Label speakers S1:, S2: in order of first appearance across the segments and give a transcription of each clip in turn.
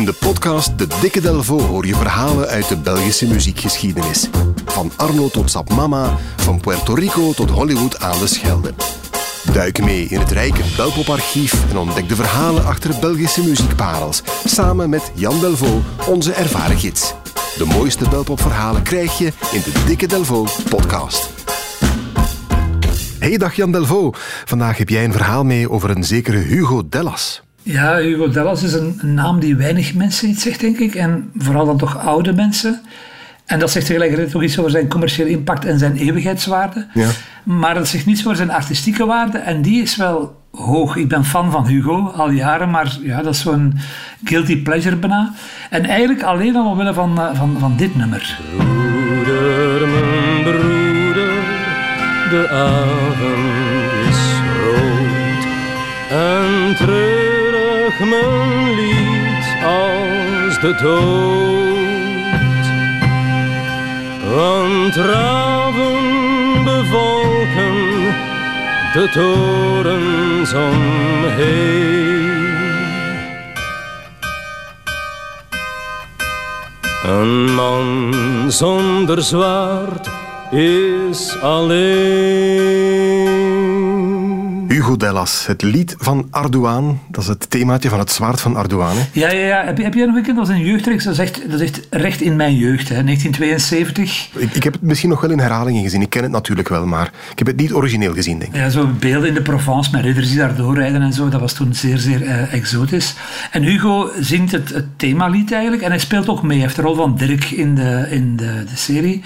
S1: In de podcast De Dikke Delvo hoor je verhalen uit de Belgische muziekgeschiedenis. Van Arno tot Sap Mama, van Puerto Rico tot Hollywood aan de Schelde. Duik mee in het rijke Belpoparchief en ontdek de verhalen achter Belgische muziekparels. Samen met Jan Delvo, onze ervaren gids. De mooiste Belpopverhalen krijg je in de Dikke Delvo podcast. Hey, dag Jan Delvo. Vandaag heb jij een verhaal mee over een zekere Hugo Dellas.
S2: Ja, Hugo Dellas is een, een naam die weinig mensen iets zegt, denk ik. En vooral dan toch oude mensen. En dat zegt tegelijkertijd ook iets over zijn commerciële impact en zijn eeuwigheidswaarde.
S1: Ja.
S2: Maar dat zegt niets over zijn artistieke waarde. En die is wel hoog. Ik ben fan van Hugo al jaren, maar ja, dat is zo'n guilty pleasure bijna. En eigenlijk alleen al omwille van, eh, van, van dit nummer.
S3: Broeder, mijn broeder, de avond is rood en treurig mijn lied als de dood. Want raven bevolken de torens omheen. Een man zonder zwaard is alleen.
S1: Dellas, het lied van Ardoaan. Dat is het themaatje van het zwaard van Ardoaan. hè?
S2: Ja, ja, ja. Heb, je, heb jij nog gekend? Dat was een jeugdreeks. Dat is echt, dat is echt recht in mijn jeugd. Hè. 1972.
S1: Ik, ik heb het misschien nog wel in herhalingen gezien. Ik ken het natuurlijk wel, maar ik heb het niet origineel gezien, denk ik.
S2: Ja, zo beelden in de Provence met ridders die daar doorrijden en zo. Dat was toen zeer, zeer eh, exotisch. En Hugo zingt het, het themalied eigenlijk. En hij speelt ook mee. Hij heeft de rol van Dirk in de, in de, de serie.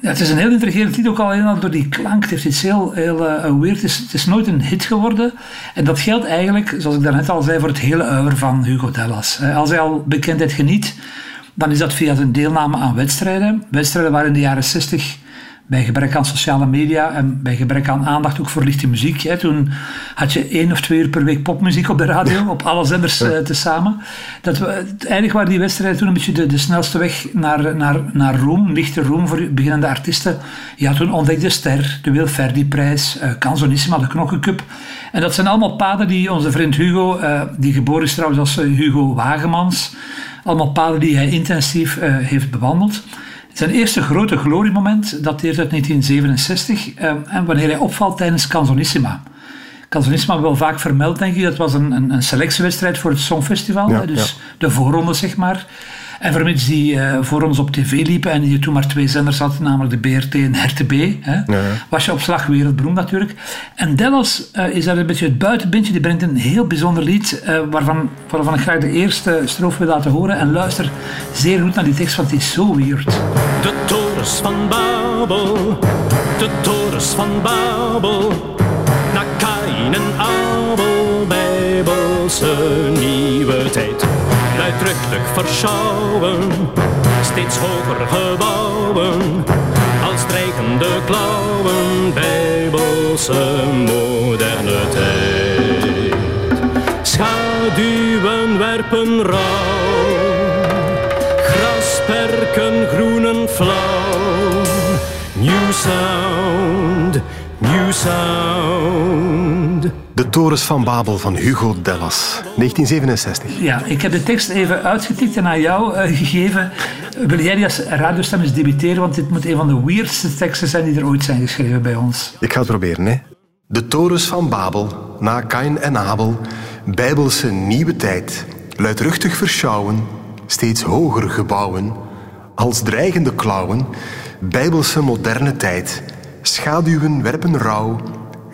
S2: Het is een heel intrigerend lied, ook al helemaal door die klank. Het heeft iets heel, heel eh, weird. Het is, nooit een hit geworden. En dat geldt eigenlijk, zoals ik daarnet al zei, voor het hele uiver van Hugo Dellas. Eh, Als hij al bekendheid geniet, dan is dat via zijn deelname aan wedstrijden. Wedstrijden waar in de jaren 60 bij gebrek aan sociale media en bij gebrek aan aandacht ook voor lichte muziek. Hè. Toen had je één of twee uur per week popmuziek op de radio, op alle zenders eh, tezamen. Dat we, eigenlijk waren die wedstrijden toen een beetje de, de snelste weg naar, naar, naar roem, lichte roem voor beginnende artiesten. Ja, toen ontdekte Ster, de Wilferdi-prijs, eh Canzonissima, de Knokkencup. En dat zijn allemaal paden die onze vriend Hugo, eh, die geboren is trouwens als Hugo Wagemans, allemaal paden die hij intensief heeft bewandeld. Zijn eerste grote gloriemoment dateert uit 1967 eh, en wanneer hij opvalt tijdens Canzonissima. Canzonissima wel vaak vermeld, denk ik. Dat was een, een, een selectiewedstrijd voor het Songfestival.
S1: Ja,
S2: dus
S1: ja.
S2: de voorronde, zeg maar. En vermits die eh voorrondes op tv liepen en je toen maar twee zenders had, namelijk de BRT en RTB, hè, was je op slag wereldberoemd natuurlijk. En Dellas eh, is daar een beetje het buitenbeentje. Die brengt een heel bijzonder lied, eh, waarvan, waarvan ik graag de eerste strofe wil laten horen. En luister zeer goed naar die tekst, want die is zo weird.
S3: De torens van Babel, de torens van Babel. Na Kain en Abel, Bijbelse nieuwe tijd. Luidruchtig verschouwen, steeds hoger gebouwen. Als dreigende klauwen, Bijbelse moderne tijd. Schaduwen werpen rauw. Grasperken groenen flauw. New sound, new sound.
S1: De Torens van Babel van Hugo Dellas, 1967.
S2: Ja, ik heb de tekst even uitgetikt en aan jou eh, gegeven. Wil jij die als radiostem eens debiteren? Want dit moet een van de weirdste teksten zijn die er ooit zijn geschreven bij ons.
S1: Ik ga het proberen, hè. De torens van Babel, na Kain en Abel, bijbelse nieuwe tijd, luidruchtig verschouwen, steeds hoger gebouwen, als dreigende klauwen, bijbelse moderne tijd, schaduwen werpen rauw,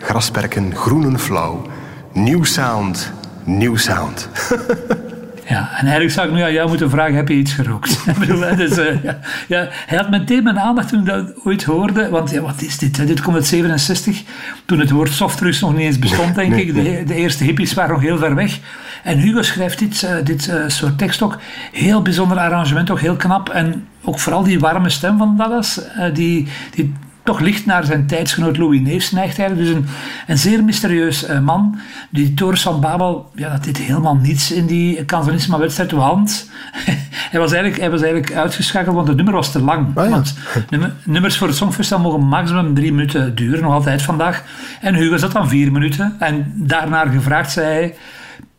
S1: grasperken groenen flauw, nieuw sound, nieuw sound.
S2: Ja, en eigenlijk zou ik nu aan jou moeten vragen, heb je iets gerookt? Dus, eh, ja, ja, hij had meteen mijn aandacht toen ik dat ooit hoorde, want ja, wat is dit? hè? Dit komt uit 67, toen het woord softrust nog niet eens bestond, denk ik. De, de eerste hippies waren nog heel ver weg. En Hugo schrijft dit, eh, dit eh, soort tekst ook. Heel bijzonder arrangement, ook heel knap. En ook vooral die warme stem van Dallas, die, die toch licht naar zijn tijdsgenoot Louis Neefs neigt eigenlijk. Dus een, een zeer mysterieus eh, man. Die Torres van Babel, ja, dat deed helemaal niets in die Canzonisma-wedstrijd. Want hij was, eigenlijk, hij was eigenlijk uitgeschakeld, want het nummer was te lang.
S1: Ah, ja.
S2: Want nummer- nummers voor het Songfestival mogen maximum drie minuten duren, nog altijd vandaag. En Hugo zat dan vier minuten. En daarnaar gevraagd zei hij...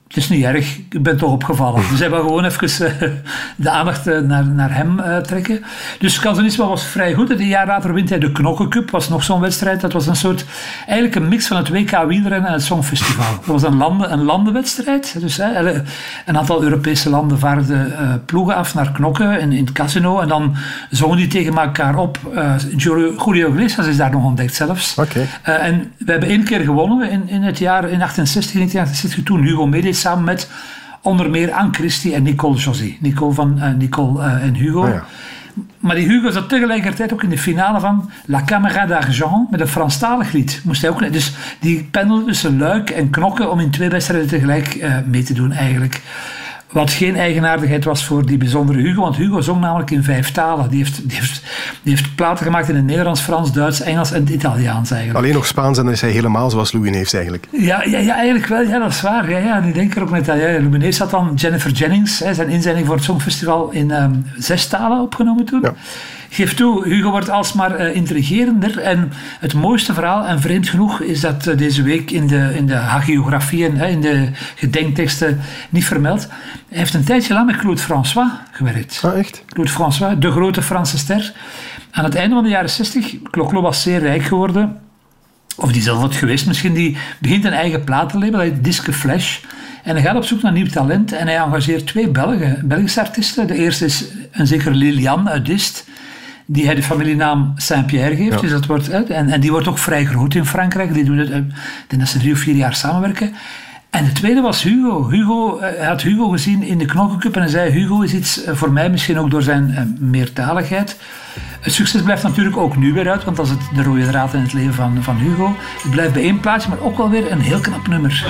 S2: het is niet erg, ik ben toch opgevallen. Dus hij wil gewoon even uh, de aandacht uh, naar, naar hem uh, trekken. Dus Calzaniswa was vrij goed. Een jaar later wint hij de Knokkencup, was nog zo'n wedstrijd. Dat was een soort, eigenlijk een mix van het WK wielrennen en het Songfestival. Dat was een, landen, een landenwedstrijd. Dus een aantal Europese landen vaarden ploegen af naar Knokken in, in het casino. En dan zongen die tegen elkaar op. Julio Iglesias is daar nog ontdekt zelfs.
S1: Okay.
S2: en we hebben één keer gewonnen in, in het jaar in 68, 1968, toen Hugo Samen met onder meer Anne Christie en Nicole José. Nicole van uh, Nicole uh, en Hugo.
S1: Oh ja.
S2: Maar die Hugo zat tegelijkertijd ook in de finale van La Caméra d'Argent met een Franstalig lied. Moest hij ook, dus die pendelde tussen luik en knokken om in twee wedstrijden tegelijk uh, mee te doen eigenlijk. Wat geen eigenaardigheid was voor die bijzondere Hugo, want Hugo zong namelijk in vijf talen. Die heeft, die heeft, die heeft platen gemaakt in het Nederlands, Frans, Duits, Engels en Italiaans eigenlijk.
S1: Alleen nog Spaans en dan is hij helemaal zoals Louis Neefs eigenlijk.
S2: Ja, ja, ja, eigenlijk wel. Ja, dat is waar. Ja, ja, nu denk ik er ook met dat. Ja, Louis Neefs had dan Jennifer Jennings, hè, zijn inzending voor het Songfestival, in um, zes talen opgenomen toen.
S1: Ja.
S2: Geef toe, Hugo wordt alsmaar uh, intrigerender. En het mooiste verhaal, en vreemd genoeg, is dat uh, deze week in de, in de hagiografieën, in de gedenkteksten niet vermeld. Hij heeft een tijdje lang met Claude François gewerkt.
S1: Ah, echt?
S2: Claude François, de grote Franse ster. Aan het einde van de jaren 60, Clo was zeer rijk geworden. Of die zelf wordt geweest misschien. Die begint een eigen platenlabel, dat heet Disque Flash. En hij gaat op zoek naar nieuw talent en hij engageert twee Belgen, Belgische artiesten. De eerste is een zekere Liliane uit Dist die hij de familienaam Saint-Pierre geeft.
S1: Ja.
S2: Dus dat wordt, en, en die wordt ook vrij groot in Frankrijk. Die doen het, ik denk dat ze drie of vier jaar samenwerken. En de tweede was Hugo. Hugo hij had Hugo gezien in de Knokkencup en hij zei: Hugo is iets voor mij, misschien ook door zijn meertaligheid. Het succes blijft natuurlijk ook nu weer uit, want dat is het, de rode draad in het leven van, van Hugo. Het blijft bij één plaatje, maar ook wel weer een heel knap nummer.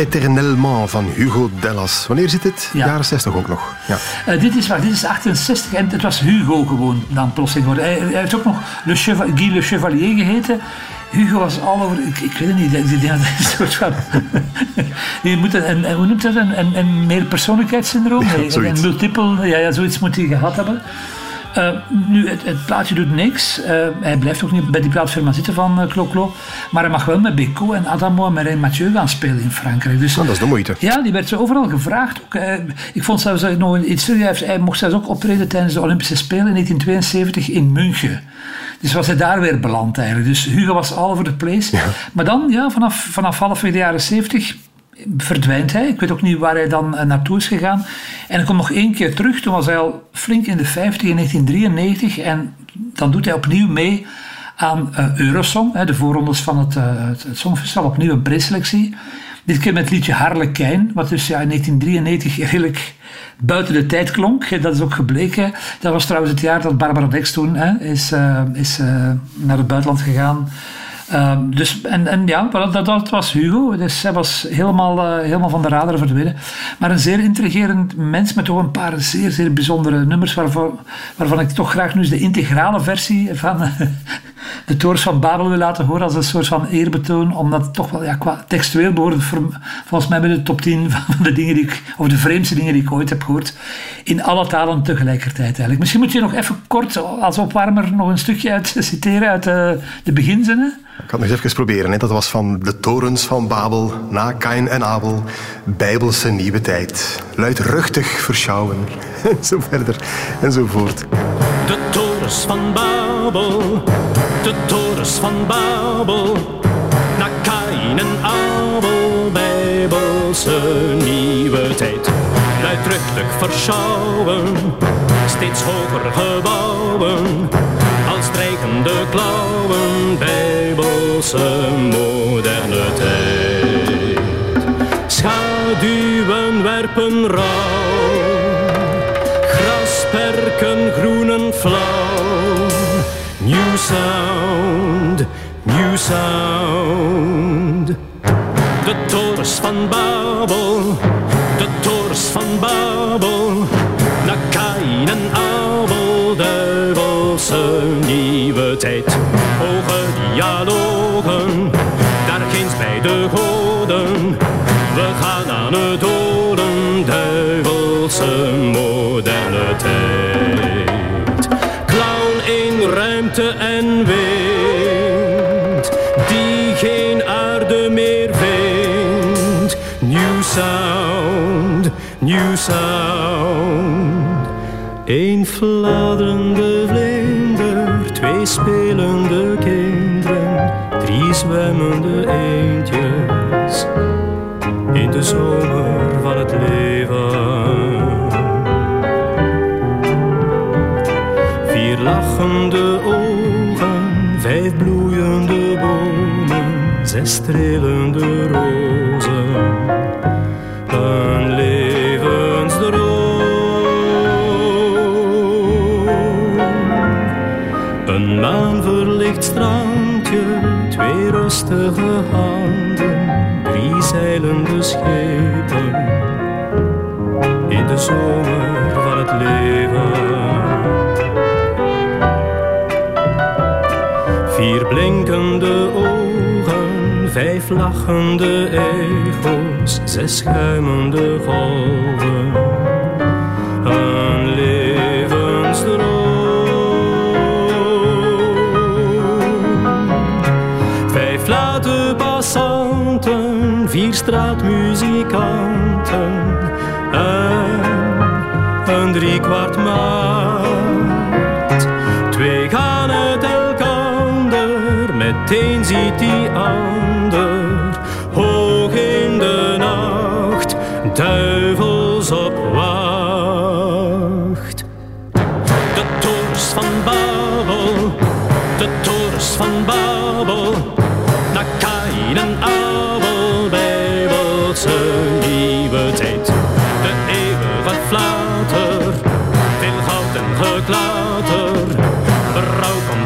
S1: Eternellement van Hugo Dellas. Wanneer zit dit?
S2: Ja.
S1: Jaren 60 ook nog. Ja.
S2: Uh, dit, is, wacht, dit is 68 en het was Hugo gewoon dan plotseling geworden. Hij, hij heeft ook nog Le Guy Le Chevalier geheten. Hugo was al over, ik, ik weet het niet, die, die, een soort van. die moet een, een, hoe noemt dat? Een, een, een meerpersoonlijkheidssyndroom?
S1: Ja,
S2: een, een multiple, ja, ja, zoiets moet hij gehad hebben. Uh, nu, het, het, plaatje doet niks. Uh, hij blijft ook niet bij die plaatfirma zitten van uh, Clo-Clo. Maar hij mag wel met Beko en Adamo en Marijn Mathieu gaan spelen in Frankrijk. Dus,
S1: oh, dat is de moeite.
S2: Ja, die werd zo overal gevraagd. Ook, ik vond zelfs nog iets. Hij mocht zelfs ook optreden tijdens de Olympische Spelen in 1972 in München. Dus was hij daar weer beland eigenlijk. Dus Hugo was all over the place.
S1: Ja.
S2: Maar dan, ja, vanaf, vanaf halfweg de jaren 70 verdwijnt hij. Ik weet ook niet waar hij dan naartoe is gegaan. En hij komt nog één keer terug. Toen was hij al flink in de 50, in 1993. En dan doet hij opnieuw mee aan uh, Eurosong, de voorrondes van het, uh, het, het Songfestival. Opnieuw een preselectie. Dit keer met het liedje Harlekijn, wat dus ja, in 1993 redelijk buiten de tijd klonk. Dat is ook gebleken. Dat was trouwens het jaar dat Barbara Dex toen hè, is, is naar het buitenland gegaan. Um, dus, en, en ja, dat, dat was Hugo. Dus hij was helemaal, uh, helemaal van de radar verdwenen. Maar een zeer intrigerend mens met toch een paar zeer, zeer bijzondere nummers. Waarvan, ik toch graag nu eens de integrale versie van uh, de Torens van Babel wil laten horen. Als een soort van eerbetoon. Omdat het toch wel ja, qua textueel behoort volgens mij bij de top 10 van de dingen die ik, of de vreemdste dingen die ik ooit heb gehoord. In alle talen tegelijkertijd eigenlijk. Misschien moet je nog even kort als opwarmer nog een stukje uit citeren uit uh, de beginzinnen.
S1: Ik kan het nog even proberen. Hè. Dat was van de torens van Babel, na Kain en Abel, Bijbelse nieuwe tijd. Luidruchtig verschouwen, en zo verder en zo voort.
S3: De torens van Babel, de torens van Babel, na Kain en Abel, Bijbelse nieuwe tijd. Luidruchtig verschouwen, steeds hoger gebouwen, streken de klauwen bijbelse moderne tijd. Schaduwen werpen rauw, grasperken groenen flauw. New sound, new sound. De torens van Babel, de torens van Babel, naar Kain en Abel, duivelse nieuwe tijd. Hoge dialogen, daar ginds bij de goden. We gaan aan het doden, duivelse moderne tijd. Clown in ruimte en wind, die geen aarde meer vindt. New sound, new sound. Een fladderende spelende kinderen, drie zwemmende eendjes in de zomer van het leven. Vier lachende ogen, vijf bloeiende bomen, zes strelende rozen. Maanverlicht strandje, twee rustige handen, drie zeilende schepen. In de zomer van het leven. Vier blinkende ogen, vijf lachende echo's, zes schuimende golven. Vier straatmuzikanten en een driekwart maat. Twee gaan het elkander, meteen ziet die ander.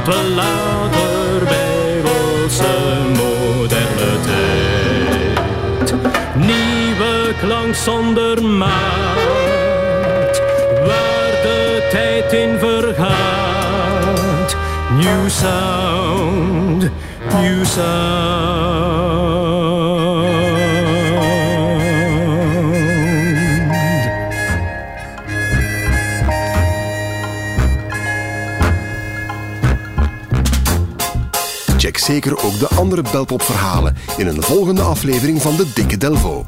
S3: Wel later, moderne tijd. Nieuwe klank zonder maat, waar de tijd in vergaat. New sound, new sound.
S1: Zeker ook de andere Belpop-verhalen in een volgende aflevering van de Dikke Delvo.